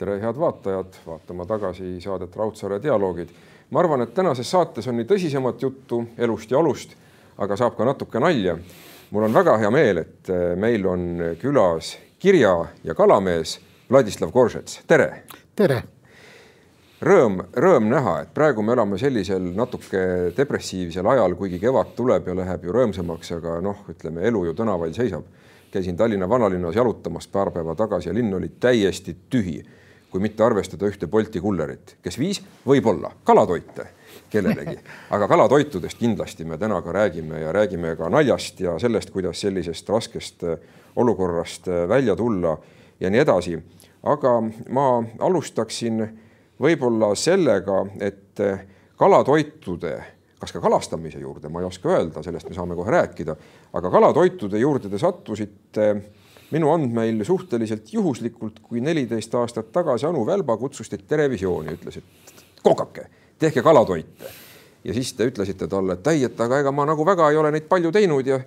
tere, head vaatajad, vaatama tagasi saadet Raudsaare dialoogid. ma arvan, et tänases saates on nii tõsisemat juttu elust ja olust, aga saab ka natuke nalja. mul on väga hea meel, et äh, meil on külas kirja- ja kalamees Vladislav Koržets, tere. tere. Rõõm, rõõm näha, et praegu me elame sellisel natuke depressiivsel ajal, kuigi kevad tuleb ja läheb ju rõõmsamaks, aga noh, ütleme elu ju tänavail seisab käisin Tallinna vanalinnas jalutamas paar päeva tagasi ja linn oli täiesti tühi, kui mitte arvestada ühte Bolti kullerit, kes viis võib-olla kalatoite kellelegi, aga kalatoitudest kindlasti me täna ka räägime ja räägime ka naljast ja sellest, kuidas sellisest raskest äh, olukorrast äh, välja tulla ja nii edasi. aga ma alustaksin võib-olla sellega, et äh, kalatoitude kas ka kalastamise juurde, ma ei oska öelda, sellest me saame kohe rääkida, aga kalatoitude juurde te sattusite minu andmeil suhteliselt juhuslikult, kui neliteist aastat tagasi Anu Välba kutsus teid Terevisiooni, ütles, et kokake, tehke kalatoite. ja siis te ütlesite talle, et ei, et aga ega ma nagu väga ei ole neid palju teinud ja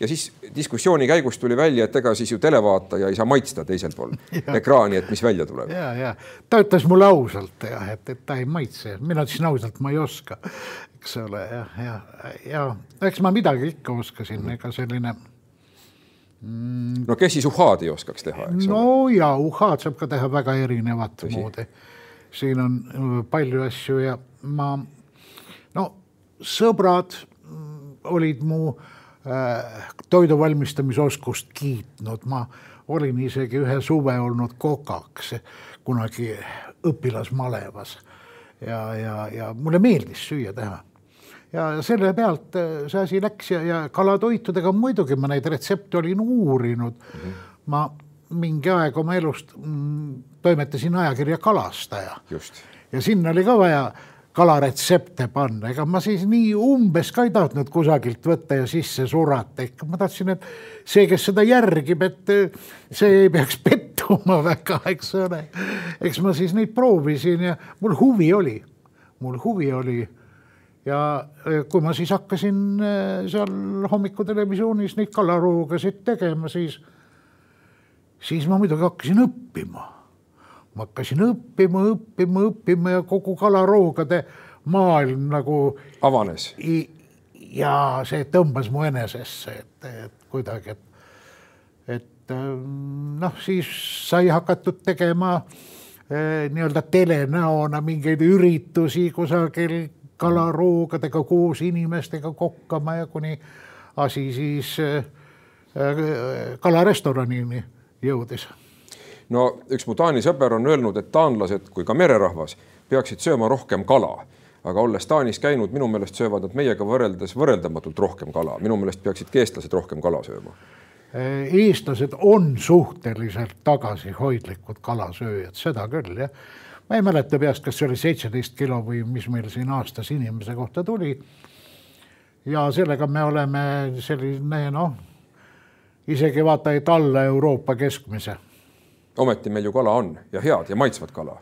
ja siis diskussiooni käigus tuli välja, et ega siis ju televaataja ei saa maitsta teisel pool ekraani, et mis välja tuleb. ja, ja ta ütles mulle ausalt jah, et, et ta ei maitse, mina ütlesin ausalt, ma ei oska, eks ole, ja, ja, ja eks ma midagi ikka oskasin, ega selline mm,. No kes siis uhhaad ei oskaks teha, eks no, ole? no ja uhhaad saab ka teha väga erinevat Tõsi. moodi. siin on äh, palju asju ja ma, no sõbrad mm, olid mu äh, Äh, toidu valmistamisoskust kiitnud, ma olin isegi ühe suve olnud kokaks kunagi õpilasmalevas ja, ja, ja mulle meeldis süüa teha. Ja selle pealt äh, see asi läks ja, ja kalatoitudega muidugi ma neid retsepte olin uurinud mm. -hmm. ma mingi aeg oma elust mm, toimetasin ajakirja Kalastaja. ja sinna oli ka vaja kalaretsepte panna, ega ma siis nii umbes ka ei tahtnud kusagilt võtta ja sisse surata, ikka ma tahtsin, et see, kes seda järgib, et see ei peaks pettuma väga, eks ole. eks ma siis neid proovisin ja mul huvi oli, mul huvi oli. Ja kui ma siis hakkasin eh, seal hommikutelevisioonis neid kalaroogasid tegema, siis, siis ma muidugi hakkasin õppima ma hakkasin õppima, õppima, õppima ja kogu kalaroogade maailm nagu avanes. ja see tõmbas mu enesesse, et, et kuidagi, et, et ähm, noh, siis sai hakatud tegema eh, nii-öelda telenäona mingeid üritusi kusagil kalaroogadega koos inimestega kokkama ja kuni asi siis eh, kalarestoranini jõudis no üks mu Taani sõber on öelnud, et taanlased kui ka mererahvas peaksid sööma rohkem kala aga olles Taanis käinud, minu meelest söövad nad meiega võrreldes võrreldamatult rohkem kala, minu meelest peaksid ka eestlased rohkem kala sööma. eestlased on suhteliselt tagasihoidlikud kalasööjad, seda küll jah. Ma ei mäleta peast, kas see oli seitseteist kilo või mis meil siin aastas inimese kohta tuli. ja sellega me oleme selline noh, isegi vaata, et alla Euroopa keskmise ometi meil ju kala on ja head ja maitsvat kala.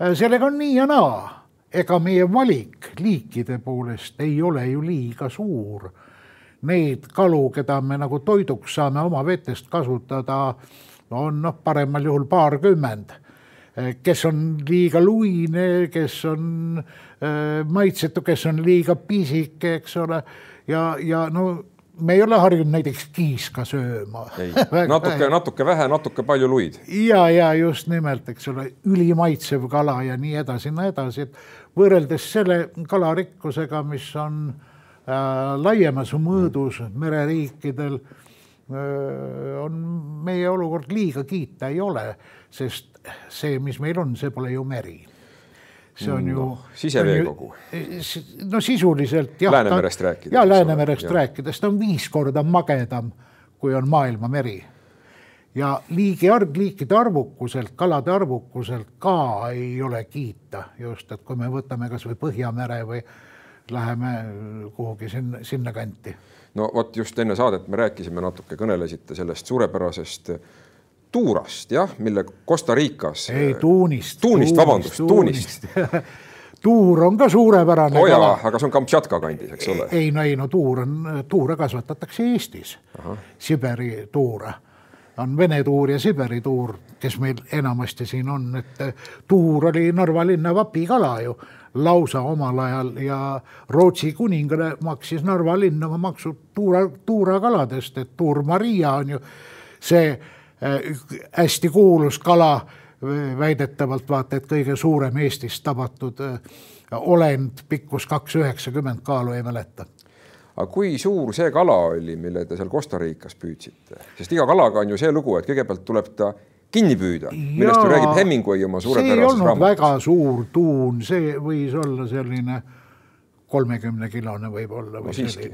Äh, sellega on nii ja naa, ega meie valik liikide poolest ei ole ju liiga suur. Neid kalu, keda me nagu toiduks saame oma vetest kasutada, on noh, paremal juhul paarkümmend kes on liiga luine, kes on äh, maitsetu, kes on liiga pisike, eks ole. ja, ja no me ei ole harjunud näiteks kiiska sööma. natuke, natuke vähe, natuke palju luid. ja, ja just nimelt, eks ole, ülimaitsev kala ja nii edasi, nii edasi, et võrreldes selle kalarikkusega, mis on äh, laiemas mõõdus mereriikidel äh,, on meie olukord liiga kiita ei ole, sest see, mis meil on, see pole ju meri see on ju no,. siseveekogu. no sisuliselt jah. Läänemerest rääkides. ja Läänemerest rääkides, ta on viis korda magedam, kui on maailmameri. ja liigi arv, liikide arvukuselt, kalade arvukuselt ka ei ole kiita just, et kui me võtame kasvõi Põhjamere või läheme kuhugi sinna, sinnakanti. no vot just enne saadet me rääkisime natuke, kõnelesite sellest suurepärasest Tuurast jah, mille Costa Ricas. ei, Tuunist. Tuunist, vabandust, Tuunist, tuunist. tuur on ka suurepärane oh. kala. aga see on Kamtšatka kandis, eks ole? ei no ei no tuur on, tuure kasvatatakse Eestis, Siberi tuure on Vene tuur ja Siberi tuur, kes meil enamasti siin on, et tuur oli Narva linna vapikala ju lausa omal ajal ja Rootsi kuningale maksis Narva linn oma maksud tuura, tuurakaladest, et tuur Maria on ju see äh, hästi kuulus kala, väidetavalt vaata, et kõige suurem Eestis tabatud äh, olend, pikkus kaks üheksakümmend, kaalu ei mäleta aga kui suur see kala oli, mille te seal Costa Ricas püüdsite, sest iga kalaga on ju see lugu, et kõigepealt tuleb ta kinni püüda, millest ju räägib Hemingway oma suurepärases raamatus. väga suur tuun, see võis olla selline kolmekümne kilone võib-olla või no, siiski.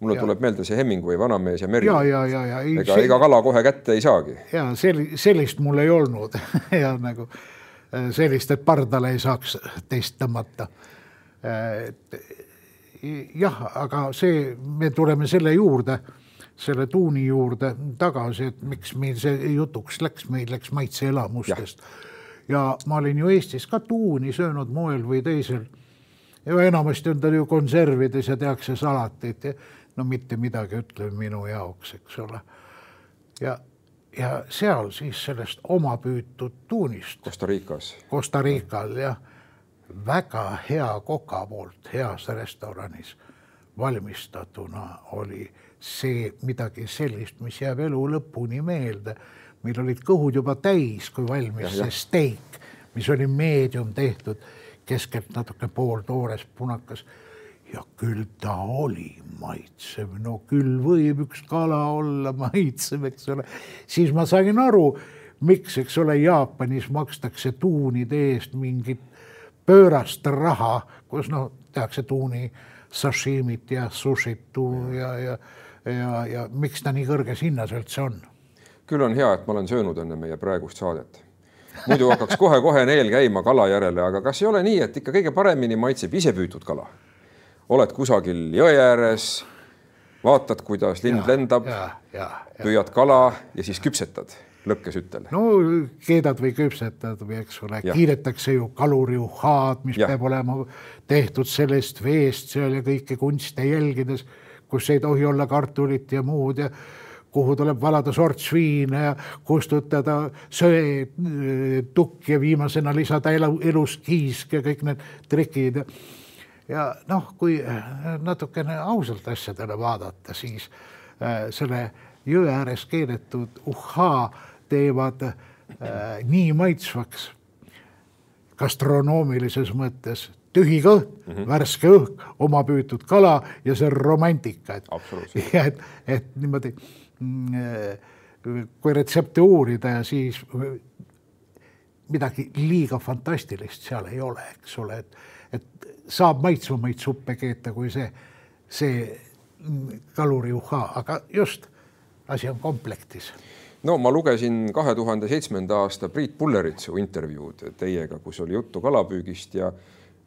mulle ja. tuleb meelde see Hemingway Vanamees ja meri. ja, ja, ja, ja. ega see... iga kala kohe kätte ei saagi. ja sel-, sellist mul ei olnud ja nagu äh, sellist, et pardale ei saaks teist tõmmata. Äh, et jah, aga see, me tuleme selle juurde selle tuuni juurde tagasi, et miks meil see jutuks läks, meil läks maitseelamustest. ja ma olin ju Eestis ka tuuni söönud moel või teisel. Ja enamasti on ta ju konservides ja tehakse salatit ja no mitte midagi ütlev minu jaoks, eks ole. ja, ja seal siis sellest oma püütud tuunist. Costa Ricas. Costa Rical jah, väga hea koka poolt heas restoranis valmistatuna oli see midagi sellist, mis jääb elu lõpuni meelde. meil olid kõhud juba täis, kui valmis ja, see steik, mis oli meedium tehtud, keskelt natuke pooltoores punakas ja küll ta oli maitsev, no küll võib üks kala olla maitsev, eks ole. siis ma sain aru, miks, eks ole, Jaapanis makstakse tuunide eest mingit pöörast raha, kus noh, tehakse tuuni sashimit ja sushit ja, ja ja, ja miks ta nii kõrges hinnas üldse on? küll on hea, et ma olen söönud enne meie praegust saadet. Muidu hakkaks kohe-kohe neel käima kala järele, aga kas ei ole nii, et ikka kõige paremini maitseb ise püütud kala? oled kusagil jõe ääres, vaatad, kuidas lind ja, lendab, püüad kala ja siis küpsetad lõkkesütel. no keedad või küpsetad või eks ole, kiidetakse ju kaluriuhaad, mis ja. peab olema tehtud sellest veest seal ja kõike kunste jälgides kus ei tohi olla kartulit ja muud ja kuhu tuleb valada sortsviine ja kustutada söetukk ja viimasena lisada elu, elus kiisk ja kõik need trikid. ja noh, kui natukene ausalt asjadele vaadata, siis äh, selle jõe ääres keedetud uhhaa teevad äh, nii maitsvaks gastronoomilises mõttes tühi kõht mm, -hmm. värske õhk, oma püütud kala ja see romantika, et, et, et niimoodi kui retsepte uurida ja siis midagi liiga fantastilist seal ei ole, eks ole, et, et saab maitsvamaid suppe keeta kui see, see kaluriuha, aga just asi on komplektis. No ma lugesin kahe tuhande seitsmenda aasta Priit Pulleritsu intervjuud teiega, kus oli juttu kalapüügist ja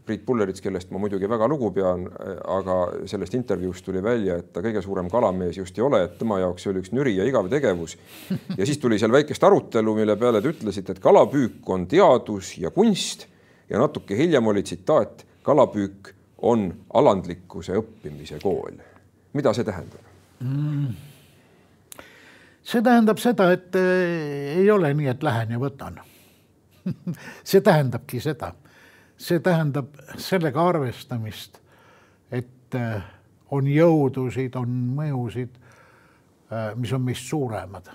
Priit Pullerits, kellest ma muidugi väga lugu pean, aga sellest intervjuust tuli välja, et ta kõige suurem kalamees just ei ole, et tema jaoks see oli üks nüri ja igav tegevus. ja siis tuli seal väikest arutelu, mille peale te ütlesite, et kalapüük on teadus ja kunst ja natuke hiljem oli tsitaat, kalapüük on alandlikkuse õppimise kool. mida see tähendab mm.? see tähendab seda, et äh, ei ole nii, et lähen ja võtan see tähendabki seda see tähendab sellega arvestamist, et äh, on jõudusid, on mõjusid, äh, mis on meist suuremad,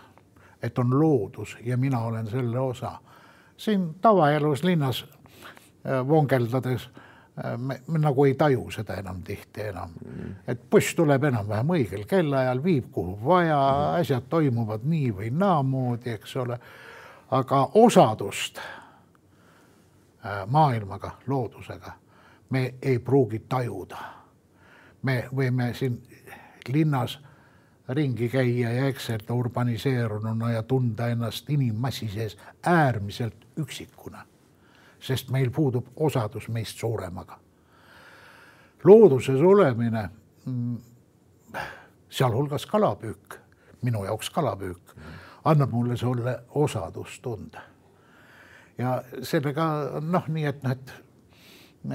et on loodus ja mina olen selle osa. siin tavaelus linnas äh, vongeldades me, me nagu ei taju seda enam tihti enam mm., et buss tuleb enam-vähem õigel kellaajal, viib kuhu vaja mm., asjad toimuvad nii või naamoodi, eks ole. aga osadust maailmaga, loodusega me ei pruugi tajuda. me võime siin linnas ringi käia ja ekselda urbaniseerununa ja tunda ennast inimmassi sees äärmiselt üksikuna, sest meil puudub osadus meist suuremaga. looduses olemine, mm, sealhulgas kalapüük, minu jaoks kalapüük, annab mulle selle osadustunde ja sellega noh, nii et noh, et,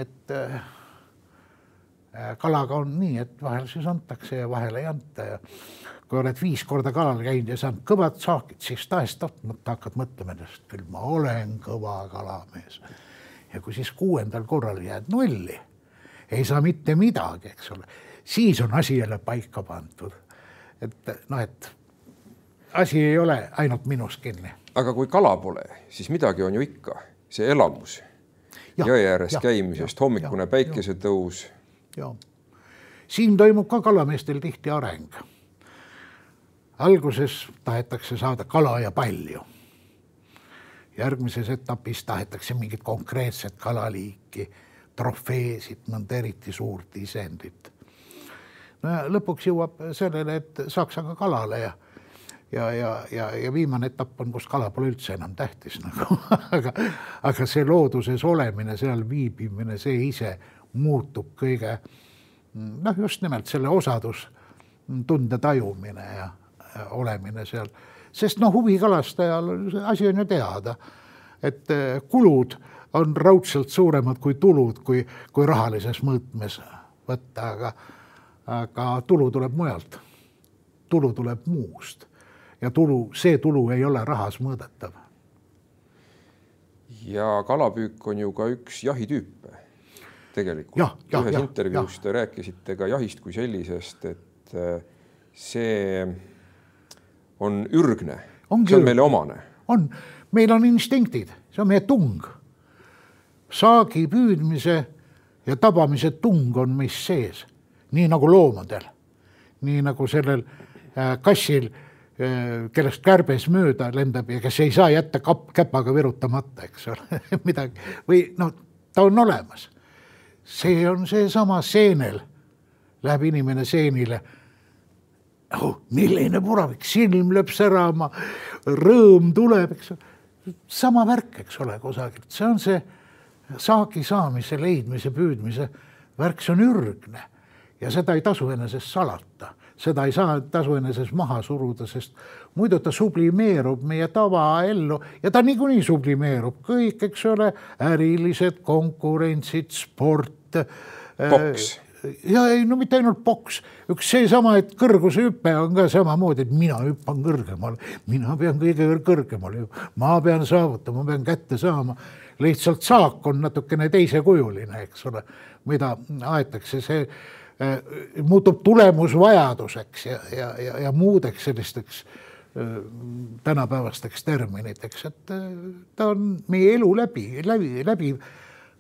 et äh, kalaga on nii, et vahel siis antakse ja vahel ei anta ja kui oled viis korda kalal käinud ja saanud kõvad saakid, siis tahes-tahtmata hakkad mõtlema ennast, küll ma olen kõva kalamees. ja kui siis kuuendal korral jääd nulli, ei saa mitte midagi, eks ole, siis on asi jälle paika pandud. et noh, et asi ei ole ainult minus kinni. Aga kui kala pole, siis midagi on ju ikka, see elamus jõe ääres ja, käimisest, hommikune ja, päikesetõus. ja siin toimub ka kalameestel tihti areng. alguses tahetakse saada kala ja palju. järgmises etapis tahetakse mingit konkreetset kalaliiki, trofeesid, mõnda eriti suurt isendit. no ja lõpuks jõuab sellele, et saaks aga kalale ja ja, ja, ja, ja viimane etapp on, kus kala pole üldse enam tähtis nagu aga, aga see looduses olemine, seal viibimine, see ise muutub kõige noh, just nimelt selle osadus, tunde tajumine ja, olemine seal, sest noh, huvikalastajal asi on ju teada, et eh, kulud on raudselt suuremad kui tulud, kui, kui rahalises mõõtmes võtta, aga, aga tulu tuleb mujalt. tulu tuleb muust ja tulu, see tulu ei ole rahas mõõdetav. ja kalapüük on ju ka üks jahitüüpe tegelikult. ühes ja, intervjuus ja. te rääkisite ka jahist kui sellisest, et äh, see on ürgne, see on meile omane. on, meil on instinktid, see on meie tung. saagi püüdmise ja tabamise tung on meis sees, nii nagu loomadel, nii nagu sellel äh, kassil kellest kärbes mööda lendab ja kes ei saa jätta kap-, käpaga virutamata, eks ole. Midagi. Või noh, ta on olemas. see on seesama seenel, läheb inimene seenile. Oh,. milline puravik, silm lööb särama, rõõm tuleb, eks sama värk, eks ole, kusagilt, see on see saagi saamise, leidmise, püüdmise värk, see on ürgne ja seda ei tasu enesest salata seda ei saa tasu enesest maha suruda, sest muidu ta sublimeerub meie tavaellu ja ta niikuinii sublimeerub. Kõik, eks ole, ärilised konkurentsid, sport. poks ja ei, no mitte ainult poks, üks seesama, et kõrgusehüpe on ka samamoodi, et mina hüppan kõrgemale, mina pean kõige kõrgemale, ma pean saavutama, ma pean kätte saama. lihtsalt saak on natukene teisekujuline, eks ole, mida aetakse, see Äh, muutub tulemusvajaduseks ja, ja, ja, ja muudeks sellisteks äh, tänapäevasteks terminiteks, et äh, ta on meie elu läbi, läbi, läbiv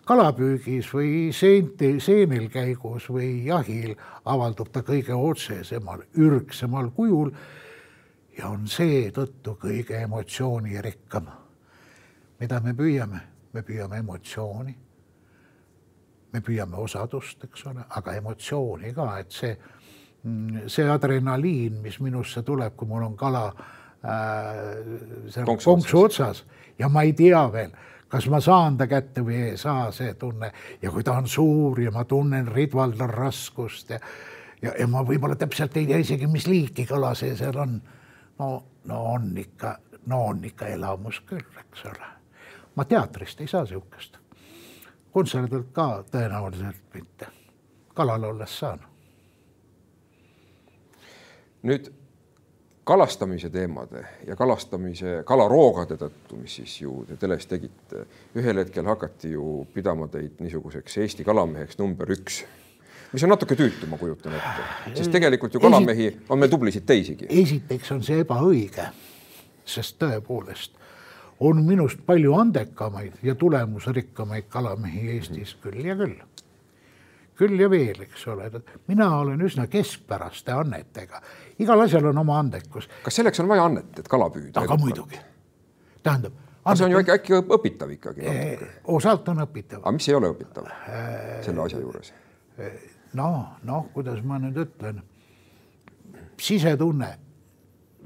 kalapüügis või seenti, seenil käigus või jahil avaldub ta kõige otsesemal, ürgsemal kujul ja on seetõttu kõige emotsioonirikkam. mida me püüame? me püüame emotsiooni me püüame osadust, eks ole, aga emotsiooni ka, et see, mm, see adrenaliin, mis minusse tuleb, kui mul on kala äh, seal konksu, konksu otsas ja ma ei tea veel, kas ma saan ta kätte või ei saa, see tunne ja kui ta on suur ja ma tunnen ridvaldal raskust ja ja, ja ma võib-olla täpselt ei tea isegi, mis liiki kala see seal on. no, no on ikka, no on ikka elamus küll, eks ole. ma teatrist ei saa niisugust kontserdilt ka tõenäoliselt mitte. kalal olles saan. nüüd kalastamise teemade ja kalastamise, kalaroogade tõttu, mis siis ju te teles tegite, ühel hetkel hakati ju pidama teid niisuguseks Eesti kalameheks number üks mis on natuke tüütu, ma kujutan ette, sest tegelikult ju kalamehi on meil tublisid teisigi. esiteks on see ebaõige, sest tõepoolest on minust palju andekamaid ja tulemusrikkamaid kalamehi Eestis küll ja küll. küll ja veel, eks ole, mina olen üsna keskpäraste annetega, igal asjal on oma andekus. kas selleks on vaja annet, et kala püüda? aga muidugi, tähendab. see on ju äkki, äkki õpitav ikkagi natuke? osalt on õpitav. aga mis ei ole õpitav selle asja juures? noh, noh, kuidas ma nüüd ütlen, sisetunne,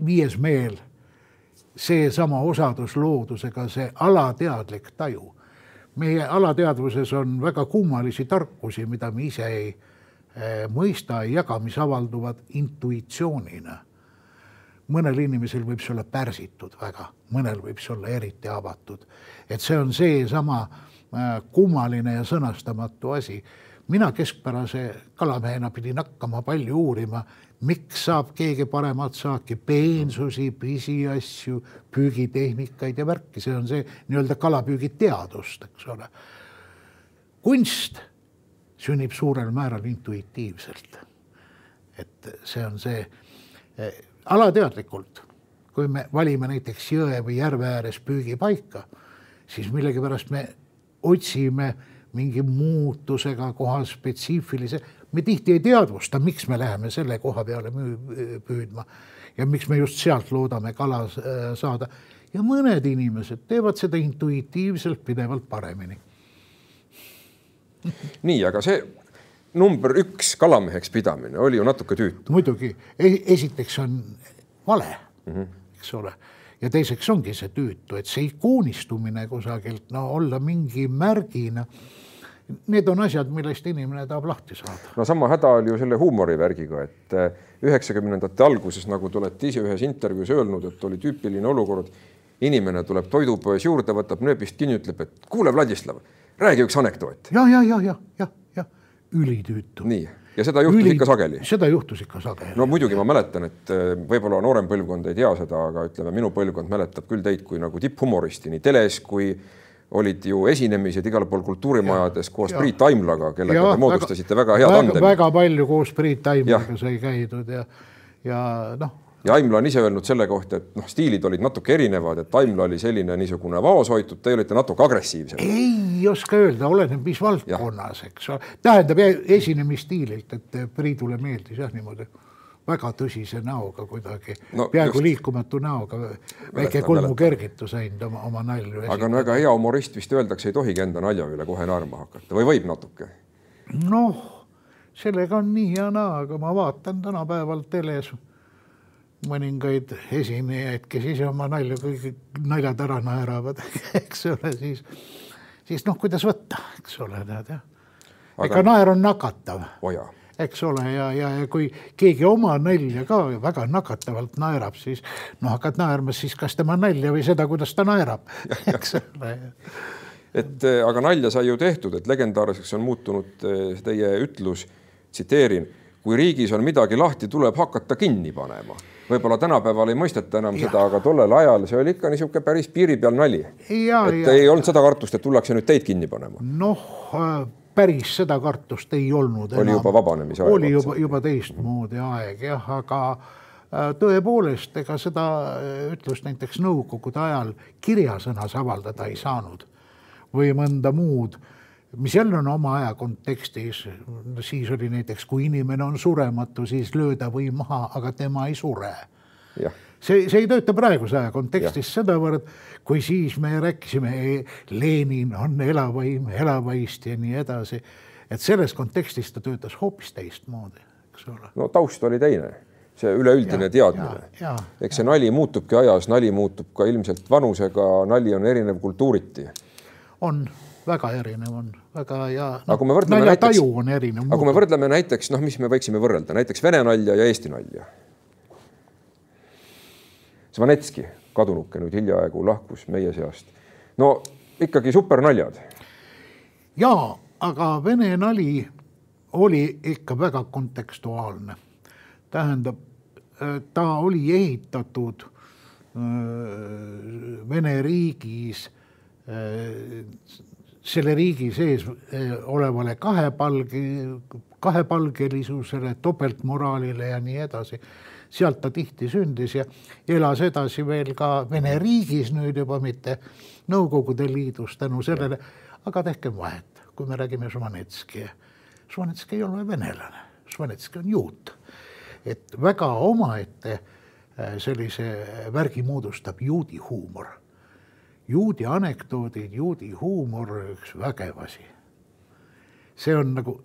viies meel seesama osadus loodusega, see alateadlik taju. meie alateadvuses on väga kummalisi tarkusi, mida me ise ei eh, mõista, ei jaga, mis avalduvad intuitsioonina. mõnel inimesel võib see olla pärsitud väga, mõnel võib see olla eriti avatud. et see on seesama eh, kummaline ja sõnastamatu asi, mina keskpärase kalamehena pidin hakkama palju uurima, miks saab keegi paremat saaki, peensusi, pisiasju, püügitehnikaid ja värki, see on see nii-öelda kalapüügiteadust, eks ole. kunst sünnib suurel määral intuitiivselt. et see on see eh, alateadlikult, kui me valime näiteks jõe või järve ääres püügipaika, siis millegipärast me otsime mingi muutusega koha spetsiifilise, me tihti ei teadvusta, miks me läheme selle koha peale püüdma ja miks me just sealt loodame kala äh, saada. ja mõned inimesed teevad seda intuitiivselt pidevalt paremini. nii, aga see number üks kalameheks pidamine oli ju natuke tüütu. muidugi, esiteks on vale mm, -hmm. eks ole ja teiseks ongi see tüütu, et see ikoonistumine kusagilt, no olla mingi märgina. Need on asjad, millest inimene tahab lahti saada. no sama häda oli ju selle huumorivärgiga, et eh, üheksakümnendate alguses, nagu te olete ise ühes intervjuus öelnud, et oli tüüpiline olukord. inimene tuleb toidupoes juurde, võtab nööbist kinni, ütleb, et kuule, Vladislav, räägi üks anekdoot. ja, ja, ja, ja, ja, ja ülitüütu. nii ja seda juhtus Üli... ikka sageli? seda juhtus ikka sageli. no muidugi ma mäletan, et äh, võib-olla noorem põlvkond ei tea seda, aga ütleme, minu põlvkond mäletab küll teid kui nagu tipphumoristi nii teles kui olid ju esinemised igal pool kultuurimajades ja, koos ja. Priit Aimlaga, kellega ja, te moodustasite väga, väga head andmed. väga palju koos Priit Aimlaga sai käidud ja, ja noh ja Aimla on ise öelnud selle kohta, et noh, stiilid olid natuke erinevad, et Aimla oli selline niisugune vaoshoitud, te olite natuke agressiivsem. ei oska öelda, oleneb, mis valdkonnas, eks ole. tähendab esinemisstiililt, et Priidule meeldis jah niimoodi väga tõsise näoga kuidagi no,, peaaegu just. liikumatu näoga, väike kulmukergitus ainult oma, oma nalju. aga on väga hea humorist vist öeldakse, ei tohigi enda nalja üle kohe naerma hakata või võib natuke? noh, sellega on nii ja naa, aga ma vaatan tänapäeval teles mõningaid esinejaid, kes ise oma nalja, kõik naljad ära naeravad, eks ole, siis, siis noh, kuidas võtta, eks ole, tead jah. ega naer on nakatav oh. Eks ole, ja, ja, ja kui keegi oma nalja ka väga nakatavalt naerab, siis noh, hakkad naerma siis kas tema nalja või seda, kuidas ta naerab, eks ole et eh, aga nalja sai ju tehtud, et legendaarseks on muutunud eh, teie ütlus, tsiteerin, kui riigis on midagi lahti, tuleb hakata kinni panema võib-olla tänapäeval ei mõisteta enam ja. seda, aga tollel ajal see oli ikka niisugune päris piiri peal nali. et ja. ei olnud seda kartust, et tullakse nüüd teid kinni panema. noh, äh, päris seda kartust ei olnud. oli juba vabanemise aeg. oli juba, juba teistmoodi aeg jah, aga äh, tõepoolest, ega seda äh, ütlust näiteks nõukogude ajal kirjasõnas avaldada ei saanud või mõnda muud mis jälle on oma aja kontekstis, siis oli näiteks, kui inimene on surematu, siis lööda või maha, aga tema ei sure. See, see ei tööta praeguse aja kontekstis sedavõrd, kui siis me rääkisime, Lenin on elavaim, elavaist ja nii edasi. et selles kontekstis ta töötas hoopis teistmoodi, eks ole. no taust oli teine see üleüldine ja, teadmine. eks see nali muutubki ajas, nali muutub ka ilmselt vanusega, nali on erinev kultuuriti. on väga erinev on, väga ja no,. aga kui me võrdleme näiteks, aga kui me võrdleme näiteks noh, mis me võiksime võrrelda näiteks vene nalja ja eesti nalja. Svanetski, kadunuke nüüd hiljaaegu lahkus meie seast. no ikkagi supernaljad. ja, aga vene nali oli ikka väga kontekstuaalne. tähendab, ta oli ehitatud Vene riigis selle riigi sees olevale kahepalge, kahepalgelisusele, topeltmoraalile ja nii edasi. Sealt ta tihti sündis ja elas edasi veel ka Vene riigis nüüd juba, mitte Nõukogude Liidus tänu sellele, aga tehkem vahet, kui me räägime Žvanetski. Žvanetski ei ole venelane, Žvanetski on juut. et väga omaette eh, sellise värgi moodustab juudi huumor juudi anekdoodid, juudi huumor, üks vägev asi. see on nagu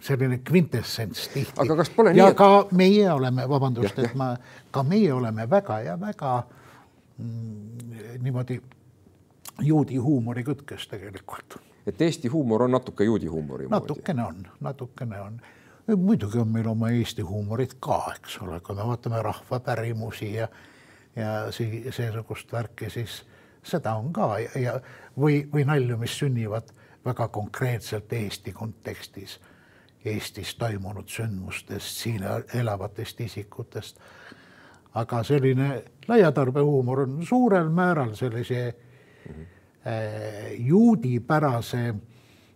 selline kvintessents tihti. aga kas pole ja nii, et... ka meie oleme, vabandust, et ma, ka meie oleme väga ja väga mm, niimoodi juudi huumori kütkes tegelikult. et Eesti huumor on natuke juudi huumori moodi? natukene on, natukene on. muidugi on meil oma Eesti huumorit ka, eks ole, kui me vaatame rahvapärimusi ja, ja seesugust värki, siis seda on ka ja, ja või, või nalju, mis sünnivad väga konkreetselt Eesti kontekstis, Eestis toimunud sündmustest, siin elavatest isikutest. aga selline laiatarbehuumor on suurel määral sellise mm -hmm. äh, juudipärase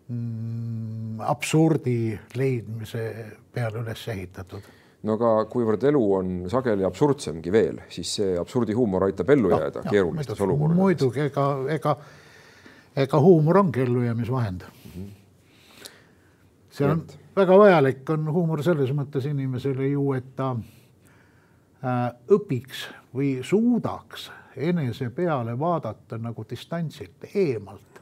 mm, absurdi leidmise peale üles ehitatud no aga kuivõrd elu on sageli absurdsemgi veel, siis see absurdihuumor aitab ellu no, jääda keerulistes olukordades. muidugi, ega, ega ega huumor ongi ellujäämisvahend mm. -hmm. see on et. Väga vajalik, on huumor selles mõttes inimesele ju, et ta äh, õpiks või suudaks enese peale vaadata nagu distantsilt, eemalt.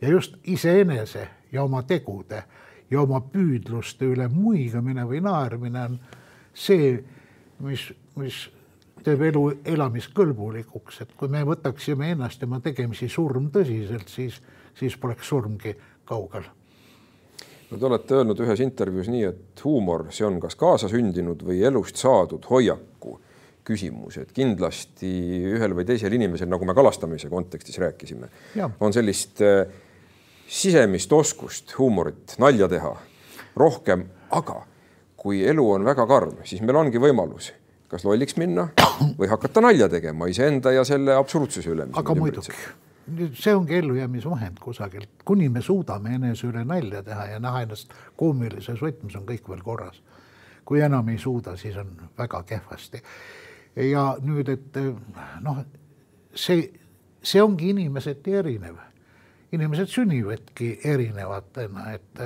ja just iseenese ja oma tegude ja oma püüdluste üle muigamine või naermine on see, mis, mis teeb elu elamiskõlbulikuks, et kui me võtaksime ennast ja oma tegemisi surm tõsiselt, siis, siis poleks surmgi kaugel. No te olete öelnud ühes intervjuus nii, et huumor, see on kas kaasasündinud või elust saadud hoiaku küsimus, et kindlasti ühel või teisel inimesel, nagu me kalastamise kontekstis rääkisime, on sellist äh, sisemist oskust huumorit, nalja teha rohkem, aga kui elu on väga karm, siis meil ongi võimalus kas lolliks minna või hakata nalja tegema iseenda ja selle absurdsuse üle. aga muidugi, see ongi ellujäämisvahend kusagilt, kuni me suudame enese üle nalja teha ja näha ennast koomilises võtmes, on kõik veel korras. kui enam ei suuda, siis on väga kehvasti. ja nüüd, et noh, see, see ongi inimeseti erinev. inimesed sünnivadki erinevatena, et,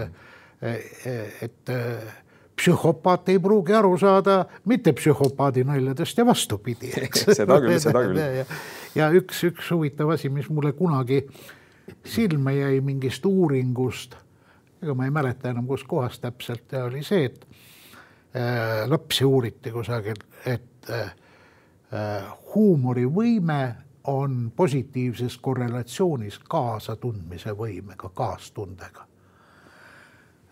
et, et psühhopaat ei pruugi aru saada mittepsühhopaadi naljadest ja vastupidi, eks. seda küll, seda küll. ja, üks, üks huvitav asi, mis mulle kunagi silma jäi mingist uuringust, ega ma ei mäleta enam, kuskohast täpselt, oli see, et äh, lapsi uuriti kusagil, et äh, äh huumorivõime on positiivses korrelatsioonis kaasatundmise võimega, kaastundega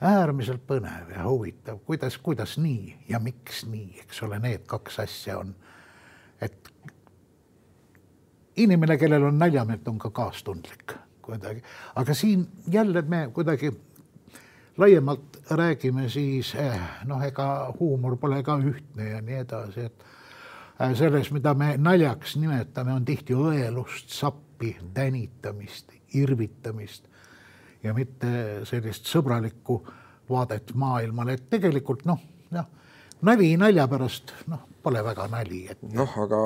äärmiselt põnev ja huvitav, kuidas, kuidas nii ja miks nii, eks ole, need kaks asja on, et inimene, kellel on naljameelt, on ka kaastundlik kuidagi, aga siin jälle me kuidagi laiemalt räägime, siis eh, noh, ega huumor pole ka ühtne ja nii edasi, et eh, selles, mida me naljaks nimetame, on tihti õelust, sappi, tänitamist, irvitamist ja mitte sellist sõbralikku vaadet maailmale, et tegelikult noh, jah, nali nalja pärast, noh, pole väga nali et.... noh, aga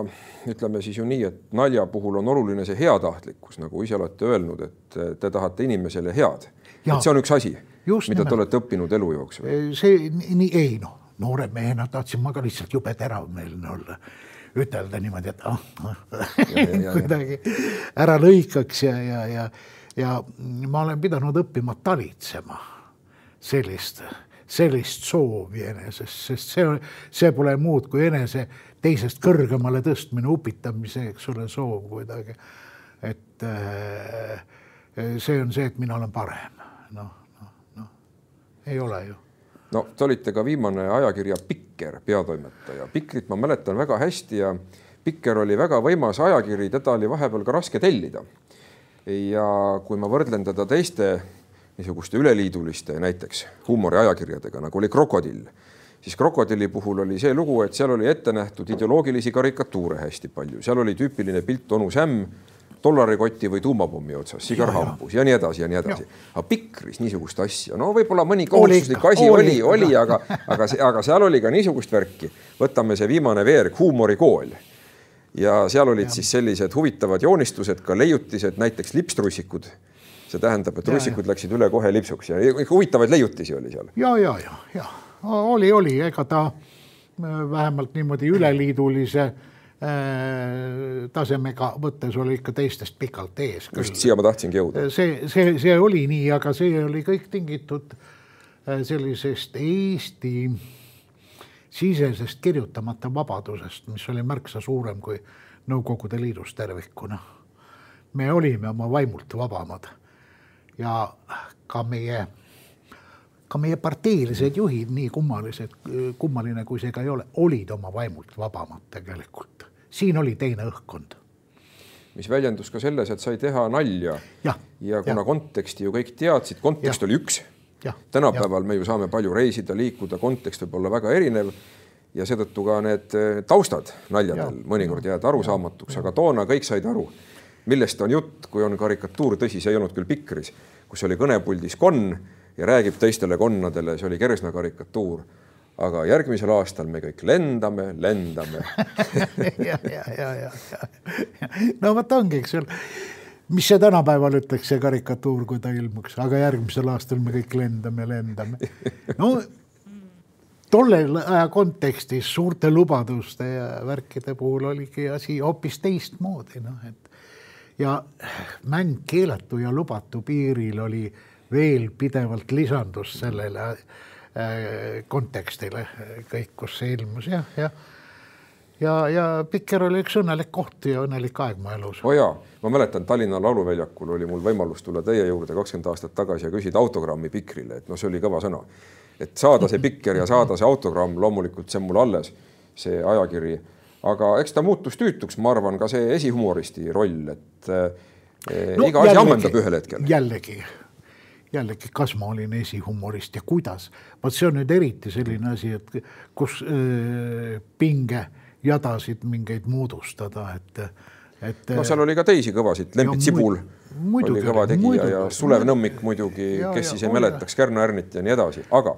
ütleme siis ju nii, et nalja puhul on oluline see heatahtlikkus, nagu ise olete öelnud, et te tahate inimesele head. et see on üks asi, mida te olete õppinud elu jooksul. see nii, ei noh, noore mehena tahtsin ma ka lihtsalt jube teravmeelne olla. Ütelda niimoodi, et ah, ah kuidagi ära lõikaks ja, ja, ja ja ma olen pidanud õppima talitsema sellist, sellist soovi enesest, sest see, see pole muud kui enese teisest kõrgemale tõstmine, upitamise, eks ole, soov kuidagi. et äh, see on see, et mina olen parem, noh, noh, noh, ei ole ju no te olite ka viimane ajakirja Pikker peatoimetaja. Pikrit ma mäletan väga hästi ja Pikker oli väga võimas ajakiri, teda oli vahepeal ka raske tellida ja kui ma võrdlen teda teiste niisuguste üleliiduliste näiteks huumoriajakirjadega, nagu oli Krokodill, siis Krokodilli puhul oli see lugu, et seal oli ette nähtud ideoloogilisi karikatuure hästi palju, seal oli tüüpiline pilt onu Sämm dollarikoti või tuumapommi otsas, sigar hambus ja nii edasi ja nii edasi. aga Pikris niisugust asja, no võib-olla mõni kohustuslik asi oli, oli, oli, aga, aga, aga seal oli ka niisugust värki. võtame see viimane veerg, huumorikool ja seal olid ja. siis sellised huvitavad joonistused, ka leiutised, näiteks lipstrussikud. see tähendab, et russikud läksid üle kohe lipsuks ja huvitavaid leiutisi oli seal. ja, ja, ja, ja oli, oli, ega ta äh, vähemalt niimoodi üleliidulise äh, tasemega võttes oli ikka teistest pikalt ees. just siia ma tahtsingi jõuda. see, see, see oli nii, aga see oli kõik tingitud äh, sellisest Eesti sisesest kirjutamata vabadusest, mis oli märksa suurem kui Nõukogude Liidus tervikuna. me olime oma vaimult vabamad ja ka meie, ka meie parteilised juhid, nii kummalised, kummaline kui see ka ei ole, olid oma vaimult vabamad tegelikult. siin oli teine õhkkond mis väljendus ka selles, et sai teha nalja. ja, kuna ja. konteksti ju kõik teadsid, kontekst ja. oli üks. Tänapäeval ja. me ju saame palju reisida, liikuda, kontekst võib olla väga erinev ja seetõttu ka need taustad naljadel ja. mõnikord jäävad arusaamatuks, aga toona kõik said aru, millest on jutt, kui on karikatuur, tõsi, see ei olnud küll Pikris, kus oli kõnepuldis konn ja räägib teistele konnadele, see oli Kersna karikatuur. Aga järgmisel aastal me kõik lendame, lendame. Ja, ja, ja, ja, ja. No vot ongi, eks ole, mis see tänapäeval ütleks, see karikatuur, kui ta ilmuks, aga järgmisel aastal me kõik lendame, lendame. no tollel aja kontekstis suurte lubaduste ja värkide puhul oligi asi hoopis teistmoodi, noh et ja mäng keelatu ja lubatu piiril oli veel pidevalt lisandus sellele Äh, kontekstile kõik, kus see ilmus jah, jah. Ja, ja, Pikker oli üks õnnelik koht ja õnnelik aeg mu elus. oo oh jaa, ma mäletan Tallinna Lauluväljakul oli mul võimalus tulla teie juurde kakskümmend aastat tagasi ja küsida autogrammi Pikrile, et noh, see oli kõva sõna. et saada see Pikker ja saada see autogramm, loomulikult see on mul alles, see ajakiri, aga eks ta muutus tüütuks, ma arvan, ka see esihumoristi roll, et eh, no, iga asi ammendab ühel hetkel. jällegi jällegi, kas ma olin esihumorist ja kuidas. vot see on nüüd eriti selline asi, et kus äh, pinge jadasid mingeid moodustada, et, et. no seal oli ka teisi kõvasid, Lembit Sibul muidugi, oli kõva tegija ja Sulev Nõmmik muidugi, kes siis ei mäletaks Kärno Ärnit ja nii edasi, aga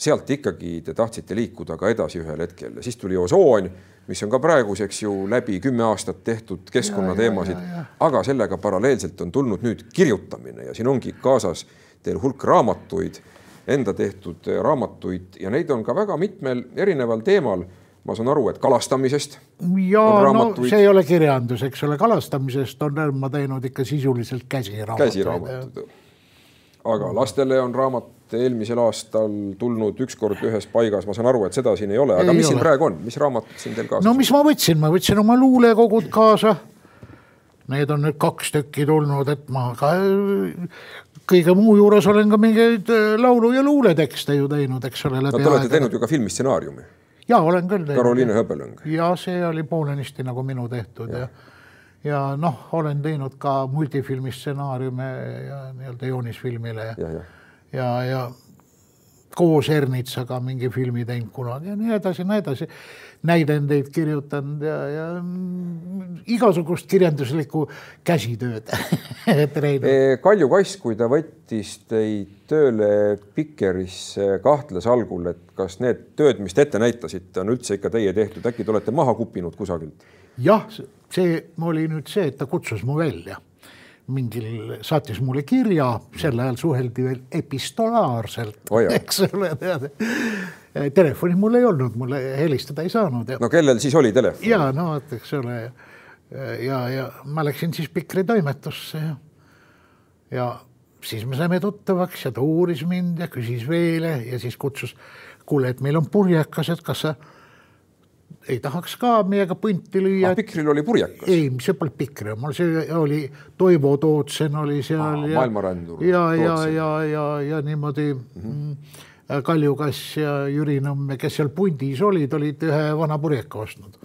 sealt ikkagi te tahtsite liikuda ka edasi ühel hetkel ja siis tuli osoon, mis on ka praeguseks ju läbi kümme aastat tehtud keskkonnateemasid, aga sellega paralleelselt on tulnud nüüd kirjutamine ja siin ongi kaasas teil hulk raamatuid, enda tehtud raamatuid ja neid on ka väga mitmel erineval teemal ma saan aru, et kalastamisest. ja no see ei ole kirjandus, eks ole, kalastamisest on ma teinud ikka sisuliselt käsiraamatuid. käsiraamatud. aga lastele on raamat eelmisel aastal tulnud ükskord ühes paigas, ma saan aru, et seda siin ei ole, aga ei mis ole. siin praegu on, mis raamatud siin teil kaasas no mis ma võtsin, ma võtsin oma luulekogud kaasa. Need on nüüd kaks tükki tulnud, et ma ka kõige muu juures olen ka mingeid äh, laulu ja luuletekste ju teinud, eks ole. no te olete teinud ju ka filmistsenaariumi. Ja olen küll. Karoliine Höbelõng. ja see oli poolenisti nagu minu tehtud ja, ja ja noh, olen teinud ka multifilmi stsenaariume ja nii-öelda joonisfilmile ja, ja, ja ja, ja koos Ernitsaga mingi filmi teinud kunagi ja nii edasi, nii edasi. näidendeid kirjutanud ja, ja igasugust kirjanduslikku käsitööd Kalju Kass, kui ta võttis teid tööle Pikerisse, kahtles algul, et kas need tööd, mis te ette näitasite, on üldse ikka teie tehtud, äkki te olete maha kupinud kusagilt? jah, see oli nüüd see, et ta kutsus mu välja mingil, saatis mulle kirja, sel ajal suheldi veel epistolaarselt oh, eks ole, tead. Telefoni mul ei olnud, mulle helistada ei saanud. no kellel siis oli telefon? ja no vot, eks ole. ja, ja ma läksin siis Pikri toimetusse ja, ja siis me saime tuttavaks ja ta uuris mind ja küsis veel ja siis kutsus, kuule, et meil on purjekas, et kas sa ei tahaks ka meiega punti lüüa. Ah, Pikril oli purjekas? ei, see polnud Pikri, mul see oli Toivo Tootsen oli seal maailmarändur. ja, ja, ja, ja, ja niimoodi mm -hmm. Kalju Kass ja Jüri Nõmme, kes seal pundis olid, olid ühe vana purjeka ostnud.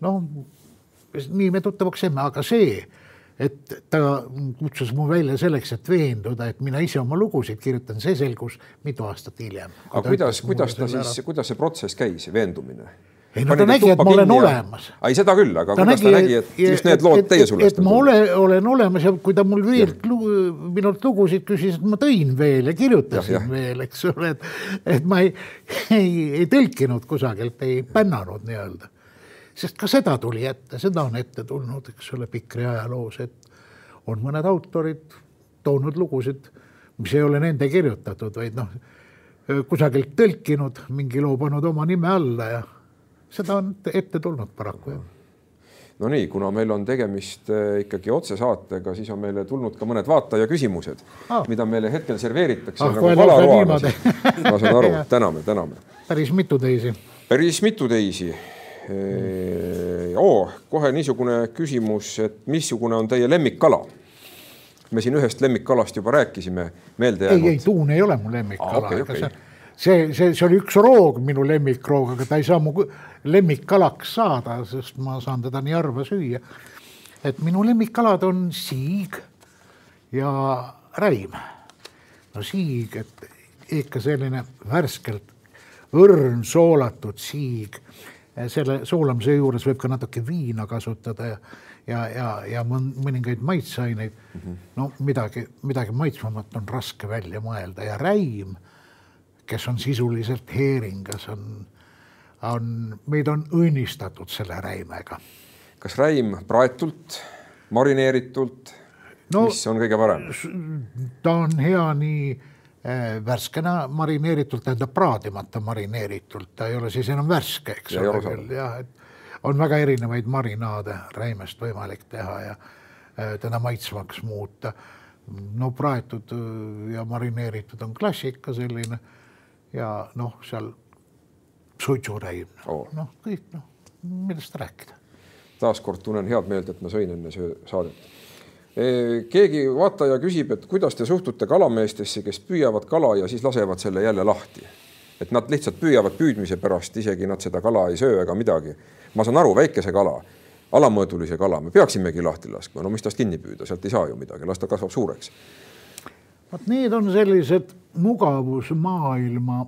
noh, nii me tuttavaks saime, aga see, et ta kutsus mu välja selleks, et veenduda, et mina ise oma lugusid kirjutan, see selgus mitu aastat hiljem. aga kuidas, kuidas ta siis, kuidas see protsess käis, veendumine? Ei no ta nägi, et ma olen ja... olemas. ei, seda küll, aga ta kuidas nägi, ta nägi, et just need lood teie sulest on? ma ole, olen olemas ja kui ta mul veel minult lugusid küsis, et ma tõin veel ja kirjutasin ja, ja. veel, eks ole, et, et ma ei, ei, ei tõlkinud kusagilt, ei pännanud nii-öelda. sest ka seda tuli ette, seda on ette tulnud, eks ole, Pikri ajaloos, et on mõned autorid toonud lugusid, mis ei ole nende kirjutatud, vaid noh, kusagilt tõlkinud, mingi loo pannud oma nime alla ja seda on ette tulnud paraku jah no nii, kuna meil on tegemist äh, ikkagi otsesaatega, siis on meile tulnud ka mõned vaataja küsimused ah., mida meile hetkel serveeritakse ah, nagu ma saan aru täname, täname. päris mitu teisi. päris mitu teisi mm.. oo, kohe niisugune küsimus, et missugune on teie lemmikkala? me siin ühest lemmikkalast juba rääkisime, meelde jäänud. ei, ei tuun ei ole mu lemmikkala ah,. Okay, okay see, see, see oli üks roog, minu lemmikroog, aga ta ei saa mu lemmikkalaks saada, sest ma saan teda nii harva süüa. et minu lemmikkalad on siig ja räim. no siig, et ikka selline värskelt õrn soolatud siig. selle soolamise juures võib ka natuke viina kasutada ja, ja, ja, ja mõningaid maitseaineid mm. -hmm. no midagi, midagi maitsvamat on raske välja mõelda ja räim, kes on sisuliselt heeringas, on, on, meid on õnnistatud selle räimega. kas räim praetult, marineeritult no,, mis on kõige parem? ta on hea nii Eh, värskena marineeritult, tähendab praadimata marineeritult, ta ei ole siis enam värske, eks ja ole küll, jah, et on väga erinevaid marinaade räimest võimalik teha ja eh, teda maitsvaks muuta. no praetud eh, ja marineeritud on klassika selline ja noh, seal suitsuräim oh., noh, kõik noh, millest rääkida. taaskord tunnen head meelt, et ma sõin enne saadet keegi vaataja küsib, et kuidas te suhtute kalameestesse, kes püüavad kala ja siis lasevad selle jälle lahti. et nad lihtsalt püüavad püüdmise pärast, isegi nad seda kala ei söö ega midagi. ma saan aru, väikese kala, alamõõdulise kala me peaksimegi lahti laskma, no mis tast kinni püüda, sealt ei saa ju midagi, las ta kasvab suureks. Vot need on sellised mugavusmaailma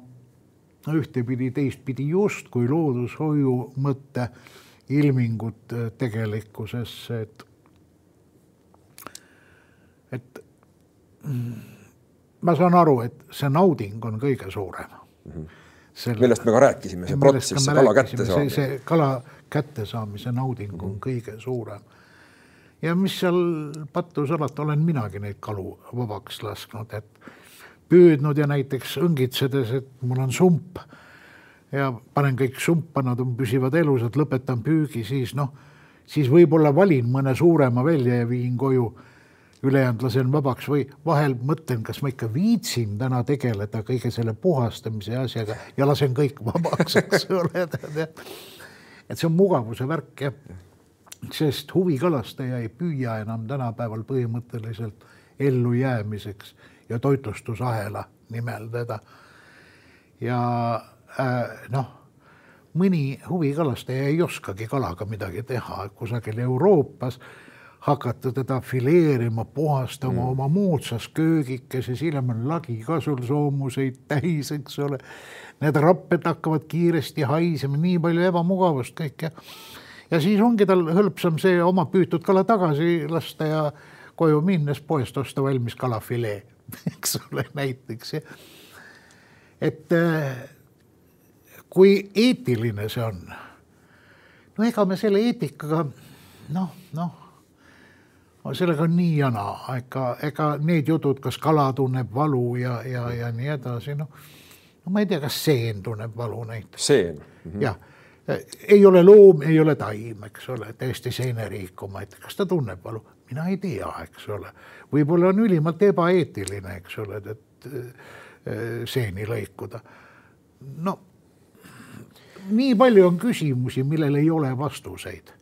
ühtepidi, teistpidi justkui loodushoiu mõtte ilmingud tegelikkusesse, et et ma saan aru, et see nauding on kõige suurem mm. -hmm. Selle, millest me ka rääkisime, see protsess, see kala kättesaamine. see kala kättesaamise nauding mm -hmm. on mhm. kõige suurem. Ja mis seal pattu salata, olen minagi neid kalu vabaks lasknud, et püüdnud ja näiteks õngitsedes, et mul on sump. Ja panen kõik sumpa, nad on, püsivad elusad, lõpetan püügi, siis noh, siis võib-olla valin mõne suurema välja ja viin koju. Ülejäänud lasen vabaks või vahel mõtlen, kas ma ikka viitsin täna tegeleda kõige selle puhastamise asjaga ja lasen kõik vabaks, eks ole. et see on mugavuse värk jah, sest huvikalastaja ei püüa enam tänapäeval põhimõtteliselt ellujäämiseks ja toitlustusahela nimel teda. ja äh, noh, mõni huvikalastaja ei oskagi kalaga midagi teha, kusagil Euroopas hakata teda fileerima, puhastama mm. oma moodsas köögikeses, hiljem on lagi ka sul soomuseid täis, eks ole. Need rapped hakkavad kiiresti haisema, nii palju ebamugavust kõik ja ja siis ongi tal hõlpsam see oma püütud kala tagasi lasta ja koju minnes poest osta valmis kalafilee, eks ole, näiteks et äh, kui eetiline see on. no ega me selle eetikaga noh, noh sellega on nii ja naa, ega, ega need jutud, kas kala tunneb valu ja, ja, ja nii edasi, noh. no ma ei tea, kas seen tunneb valu näiteks. seen mm -hmm.. jah, ei ole loom, ei ole taim, eks ole, täiesti seeneriik omaette, kas ta tunneb valu, mina ei tea, eks ole. võib-olla on ülimalt ebaeetiline, eks ole, et, et seeni lõikuda. no nii palju on küsimusi, millel ei ole vastuseid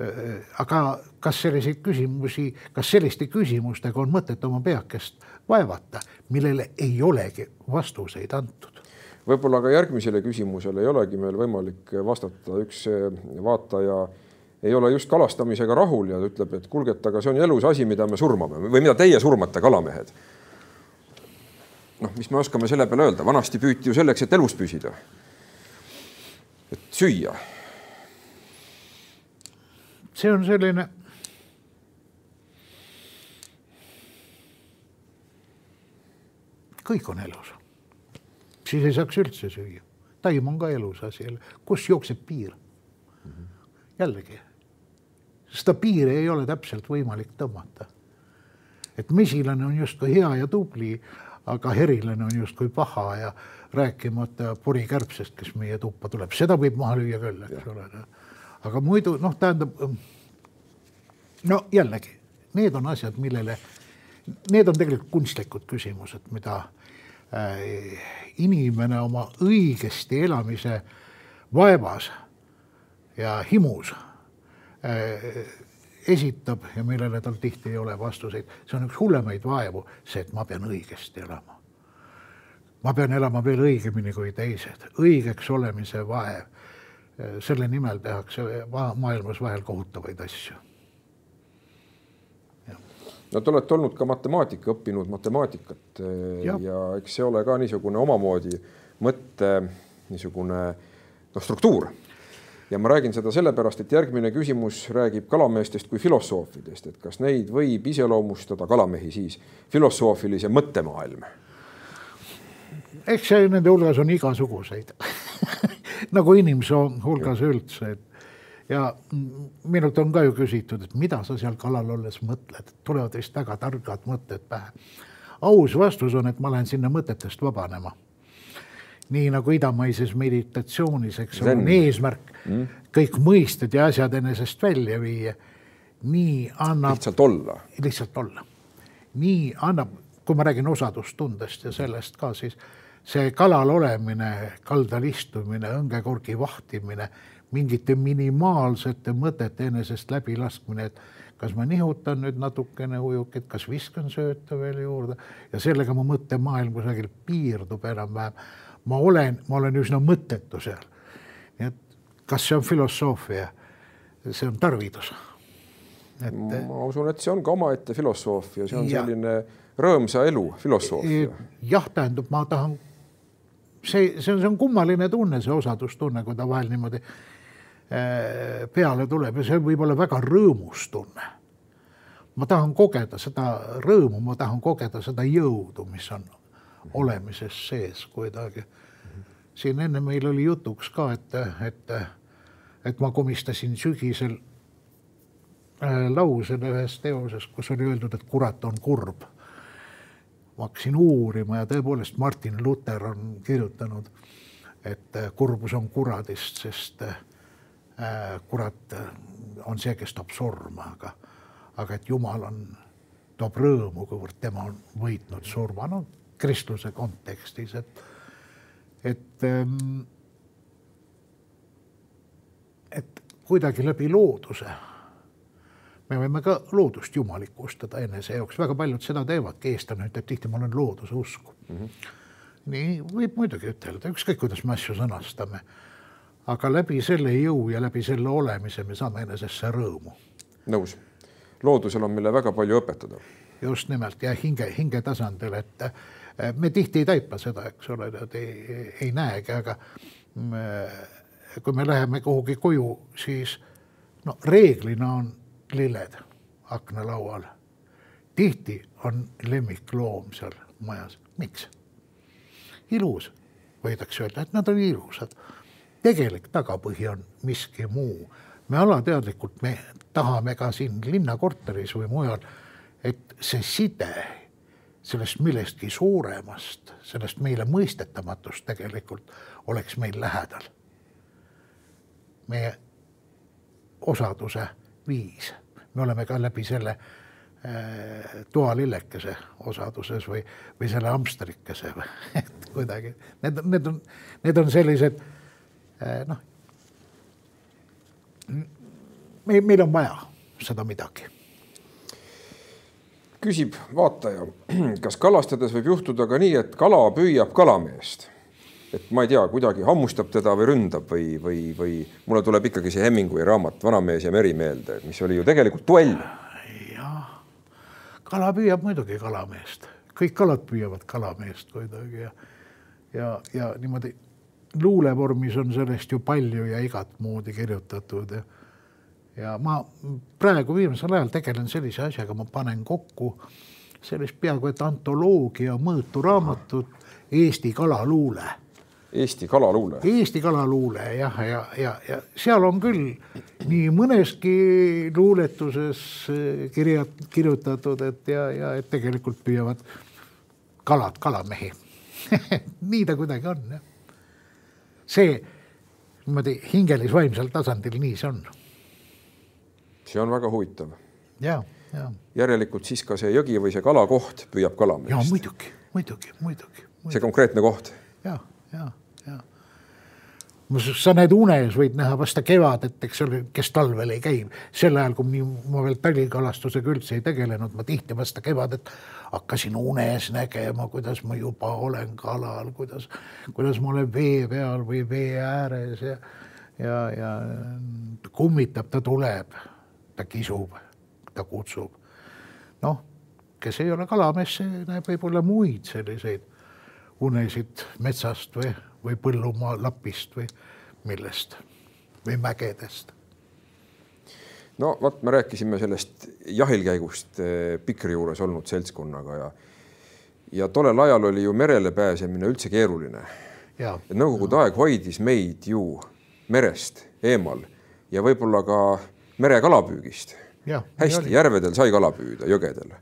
Äh, aga kas selliseid küsimusi, kas selliste küsimustega on mõtet oma peakest vaevata, millele ei olegi vastuseid antud? Võib-olla ka järgmisele küsimusele ei olegi meil võimalik vastata, üks vaataja ei ole just kalastamisega rahul ja ütleb, et kuulge, et aga see on elus asi, mida me surmame või mida teie surmate, kalamehed. noh, mis me oskame selle peale öelda, vanasti püüti ju selleks, et elus püsida. et süüa see on selline kõik on elus. Siis ei saaks üldse süüa. taim on ka elus asi, kus jookseb piir mm? -hmm. jällegi, seda piiri ei ole täpselt võimalik tõmmata. et mesilane on justkui hea ja tubli, aga herilane on justkui paha ja rääkimata porikärbsest, kes meie tuppa tuleb, seda võib maha lüüa küll, eks ole aga muidu noh, tähendab no jällegi, need on asjad, millele, need on tegelikult kunstlikud küsimused, mida inimene oma õigesti elamise vaevas ja himus äh, esitab ja millele tal tihti ei ole vastuseid. see on üks hullemaid vaevu, see, et ma pean õigesti elama. ma pean elama veel õigemini kui teised, õigeks olemise vaev selle nimel tehakse maailmas vahel kohutavaid asju. No te olete olnud ka matemaatika, õppinud matemaatikat ja. ja eks see ole ka niisugune omamoodi mõtte niisugune noh, struktuur. ja ma räägin seda sellepärast, et järgmine küsimus räägib kalameestest kui filosoofidest, et kas neid võib iseloomustada kalamehi siis filosoofilise mõttemaailm? eks see nende hulgas on igasuguseid nagu inimese hulgas üldse, et ja minult on ka ju küsitud, et mida sa seal kalal olles mõtled, tulevad vist väga targad mõtted pähe. aus vastus on, et ma lähen sinna mõtetest vabanema. nii nagu idamaises meditatsioonis, eks ole, on eesmärk mm. kõik mõisted ja asjad enesest välja viia. nii annab. lihtsalt olla. lihtsalt olla. nii annab, kui ma räägin osadustundest ja sellest ka, siis see kalal olemine, kaldal istumine, õngekorgi vahtimine mingite minimaalsete mõtete enesest läbilaskmine, et kas ma nihutan nüüd natukene ujukit, kas viskan sööta veel juurde ja sellega mu mõttemaailm kusagil piirdub enam-vähem. ma olen, ma olen üsna mõttetu seal. nii et kas see on filosoofia? see on tarvidus. et. ma usun, et see on ka omaette filosoofia, see on ja, selline rõõmsa elu filosoofia. jah, tähendab, ma tahan see, see on, see on kummaline tunne, see osadustunne, kui ta vahel niimoodi peale tuleb ja see võib olla väga rõõmus tunne. ma tahan kogeda seda rõõmu, ma tahan kogeda seda jõudu, mis on olemises sees kuidagi. siin enne meil oli jutuks ka, et, et, et ma komistasin sügisel äh, lausele ühes teoses, kus oli öeldud, et kurat on kurb. ma hakkasin uurima ja tõepoolest Martin Luther on kirjutanud, et kurbus on kuradist, sest Äh, kurat äh, on see, kes toob surma, aga, aga et Jumal on, toob rõõmu, kuivõrd tema on võitnud surma, no kristluse kontekstis, et, et, ähm, et kuidagi läbi looduse me võime ka loodust jumalikustada enese jaoks, väga paljud seda teevadki, eestlane ütleb tihti, ma olen looduse usku mm. -hmm. nii võib muidugi ütelda, ükskõik kuidas me asju sõnastame aga läbi selle jõu ja läbi selle olemise me saame enesesse rõõmu. nõus, loodusel on meile väga palju õpetada. just nimelt ja hinge, hinge tasandil, et eh, me tihti ei taipa seda, eks ole, ei, ei näegi, aga me, kui me läheme kuhugi koju, siis no reeglina on lilled aknalaual. tihti on lemmikloom seal majas, miks? ilus, võidakse öelda, et nad on ilusad tegelik tagapõhi on miski muu. me alateadlikult, me tahame ka siin linnakorteris või mujal, et see side sellest millestki suuremast, sellest meile mõistetamatust tegelikult oleks meil lähedal. meie osaduse viis, me oleme ka läbi selle äh, toalillekese osaduses või, või selle hamstrikese või et kuidagi need, need on, need on sellised noh, meil, meil on vaja seda midagi. küsib vaataja, kas kalastades võib juhtuda ka nii, et kala püüab kalameest? et ma ei tea, kuidagi hammustab teda või ründab või, või, või mulle tuleb ikkagi see Hemingway raamat Vanamees ja meri meelde, mis oli ju tegelikult duell. jah, kala püüab muidugi kalameest, kõik kalad püüavad kalameest kuidagi ja, ja, ja niimoodi luulevormis on sellest ju palju ja igat moodi kirjutatud ja ma praegu viimasel ajal tegelen sellise asjaga, ma panen kokku sellist peaaegu et antoloogia mõõtu raamatut Eesti kalaluule. Eesti kalaluule. Eesti kalaluule jah, ja, ja, ja, ja seal on küll nii mõneski luuletuses eh, kirja, kirjutatud, et ja, ja et tegelikult püüavad kalad kalamehi nii ta kuidagi on jah see niimoodi hingelis-vaimsel tasandil nii see on. see on väga huvitav. ja, ja. järelikult siis ka see jõgi või see kalakoht püüab kalameest. ja muidugi, muidugi, muidugi, muidugi.. see konkreetne koht. ja, ja, ja sa näed unes, võid näha vasta kevadet, eks ole, kes talvel ei käi. sel ajal, kui ma veel talikalastusega üldse ei tegelenud, ma tihti vasta kevadet hakkasin unes nägema, kuidas ma juba olen kalal, kuidas, kuidas ma olen vee peal või vee ääres ja, ja, ja kummitab, ta tuleb, ta kisub, ta kutsub. noh, kes ei ole kalamees, see näeb võib-olla muid selliseid unesid metsast või, või põllumaa lapist või millest või mägedest. no vot, me rääkisime sellest jahilkäigust eh, Pikri juures olnud seltskonnaga ja ja tollel ajal oli ju merele pääsemine üldse keeruline. Nõukogude aeg hoidis meid ju merest eemal ja võib-olla ka merekalapüügist. hästi, järvedel sai kala püüda, jõgedel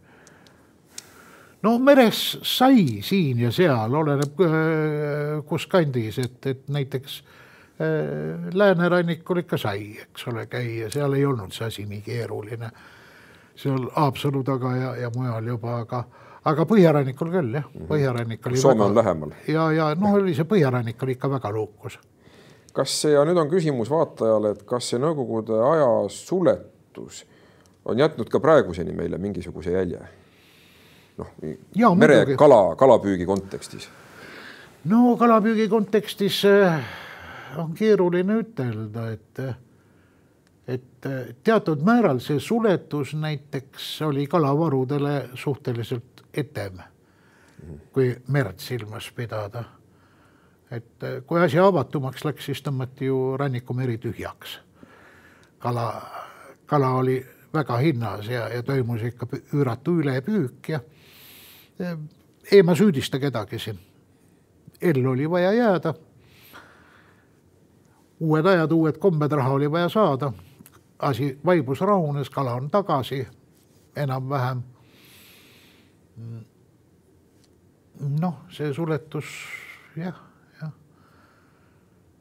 no meres sai siin ja seal, oleneb äh, kus kandis, et, et näiteks äh, läänerannikul ikka sai, eks ole, käia, seal ei olnud see asi nii keeruline. seal Haapsalu taga ja, ja mujal juba, aga, aga põhjarannikul küll jah, mhm. põhjarannik oli. Soome väga, on lähemal. ja, ja noh, oli see põhjarannik oli ikka väga luukus. kas see ja nüüd on küsimus vaatajale, et kas see Nõukogude aja suletus on jätnud ka praeguseni meile mingisuguse jälje? Noh, merekala, kalapüügi kontekstis? no kalapüügi kontekstis äh, on keeruline ütelda, et, et äh, teatud määral see suletus näiteks oli kalavarudele suhteliselt etem, kui merd silmas pidada. et äh, kui asi avatumaks läks, siis tõmmati ju rannikumeri tühjaks. kala, kala oli väga hinnas ja, ja toimus ikka üüratu ülepüük ja ei ma süüdista kedagi siin. ellu oli vaja jääda. uued ajad, uued kombed, raha oli vaja saada. asi vaibus, rahunes, kala on tagasi enam-vähem. noh, see suletus jah, jah.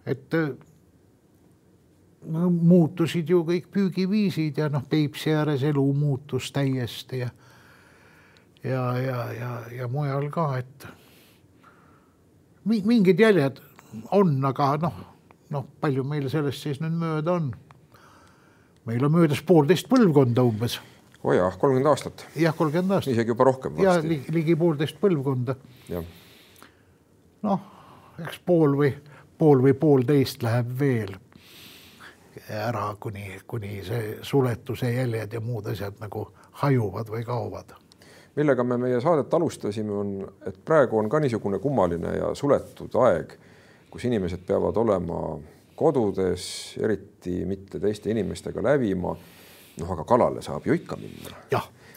et muutusid ju kõik püügiviisid ja noh, Peipsi ääres elu muutus täiesti ja ja, ja, ja, ja mujal ka, et mingid jäljed on, aga noh, noh, palju meil sellest siis nüüd mööda on? meil on möödas poolteist põlvkonda umbes. oo oh jah, kolmkümmend aastat. jah, kolmkümmend aastat. isegi juba rohkem. ja ligi, ligi poolteist põlvkonda. noh, eks pool või pool või poolteist läheb veel ära, kuni, kuni see suletuse jäljed ja muud asjad nagu hajuvad või kaovad millega me meie saadet alustasime, on, et praegu on ka niisugune kummaline ja suletud aeg, kus inimesed peavad olema kodudes, eriti mitte teiste inimestega lävima. noh, aga kalale saab ju ikka minna.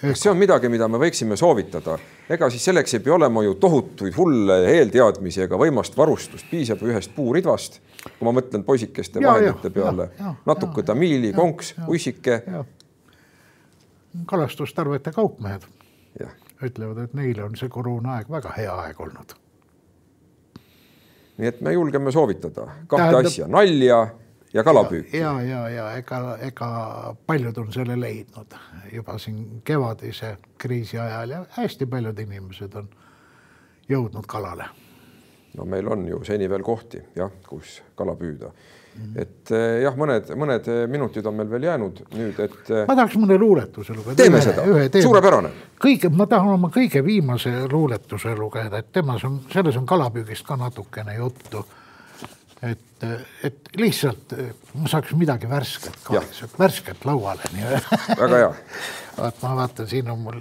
kas see on midagi, mida me võiksime soovitada? ega siis selleks ei pea olema ju tohutuid hulle eelteadmisi ega võimast varustust, piisab ühest puuridvast. kui ma mõtlen poisikeste ja, vahendite ja, peale, natuke tamiili, konks, ussike. kalastustarvete kaupmehed ütlevad, et neile on see koroonaaeg väga hea aeg olnud. nii et me julgeme soovitada kahte Tähendab... asja, nalja ja kalapüüki. ja, ja, ja ega, ega paljud on selle leidnud juba siin kevadise kriisi ajal ja hästi paljud inimesed on jõudnud kalale. no meil on ju seni veel kohti jah, kus kala püüda. Et eh, jah, mõned, mõned eh, minutid on meil veel jäänud nüüd, et. Eh, ma tahaks mõne luuletuse lugeda. teeme ühe, seda, suurepärane. kõige, ma tahan oma kõige viimase luuletuse lugeda, et temas on, selles on kalapüügist ka natukene juttu. et, et lihtsalt ma saaks midagi värsket ka, värsket lauale nii. väga hea. vaat ma vaatan, siin on mul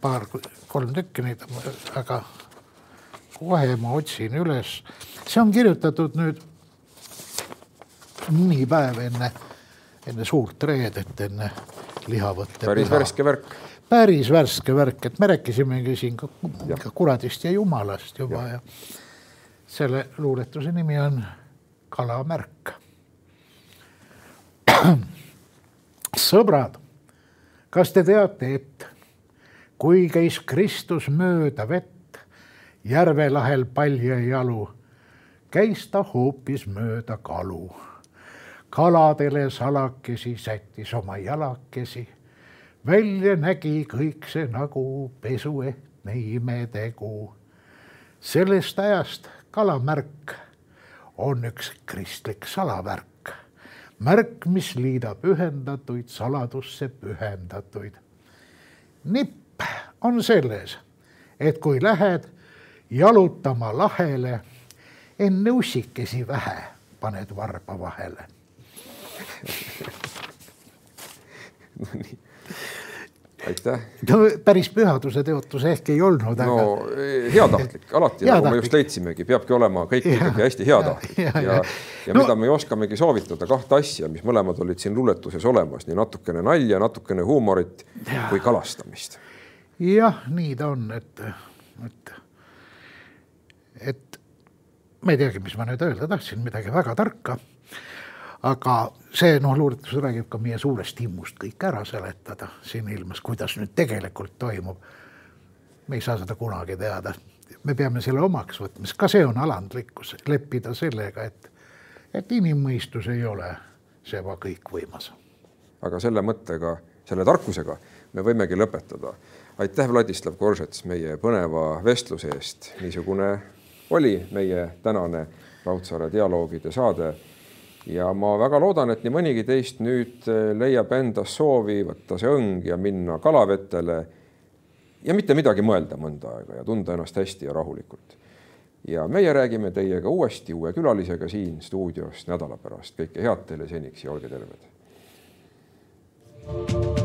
paar-kolm tükki neid, aga kohe ma otsin üles. see on kirjutatud nüüd mõni päev enne, enne suurt reedet, enne lihavõtte. päris püha. värske värk. päris värske värk, et me rääkisimegi siin ka, ka kuradist ja jumalast juba ja, ja selle luuletuse nimi on Kalamärk. sõbrad, kas te teate, et kui käis Kristus mööda vett järve lahel palja jalu, käis ta hoopis mööda kalu kaladele salakesi sättis oma jalakesi. välja nägi kõik see nagu pesuehtne imetegu. sellest ajast kalamärk on üks kristlik salavärk. märk, mis liidab ühendatuid saladusse pühendatuid. nipp on selles, et kui lähed jalutama lahele, enne ussikesi vähe paned varba vahele no nii. aitäh. no päris pühaduse teotus ehk ei olnud, aga. no heatahtlik, alati nagu me just leidsimegi, peabki olema kõik ja, ikkagi hästi heatahtlik ja, ja, ja, ja no, mida me oskamegi soovitada, kahte asja, mis mõlemad olid siin luuletuses olemas, nii natukene nalja, natukene huumorit ja. kui kalastamist. jah, nii ta on, et, et, et ma ei teagi, mis ma nüüd öelda tahtsin, midagi väga tarka aga see noh, luuletus räägib ka meie suurest himmust kõik ära seletada siin ilmas, kuidas nüüd tegelikult toimub. me ei saa seda kunagi teada, me peame selle omaks võtma, sest ka see on alandlikkus, leppida sellega, et, et inimmõistus ei ole seega kõikvõimas. aga selle mõttega, selle tarkusega me võimegi lõpetada. aitäh, Vladislav Koržets, meie põneva vestluse eest. niisugune oli meie tänane Raudsaare dialoogide saade ja ma väga loodan, et nii mõnigi teist nüüd äh, leiab endas soovi võtta see õng ja minna kalavetele ja mitte midagi mõelda mõnda aega ja tunda ennast hästi ja rahulikult. ja meie räägime teiega uuesti uue külalisega siin stuudios nädala pärast. kõike head teile seniks ja olge terved. thank you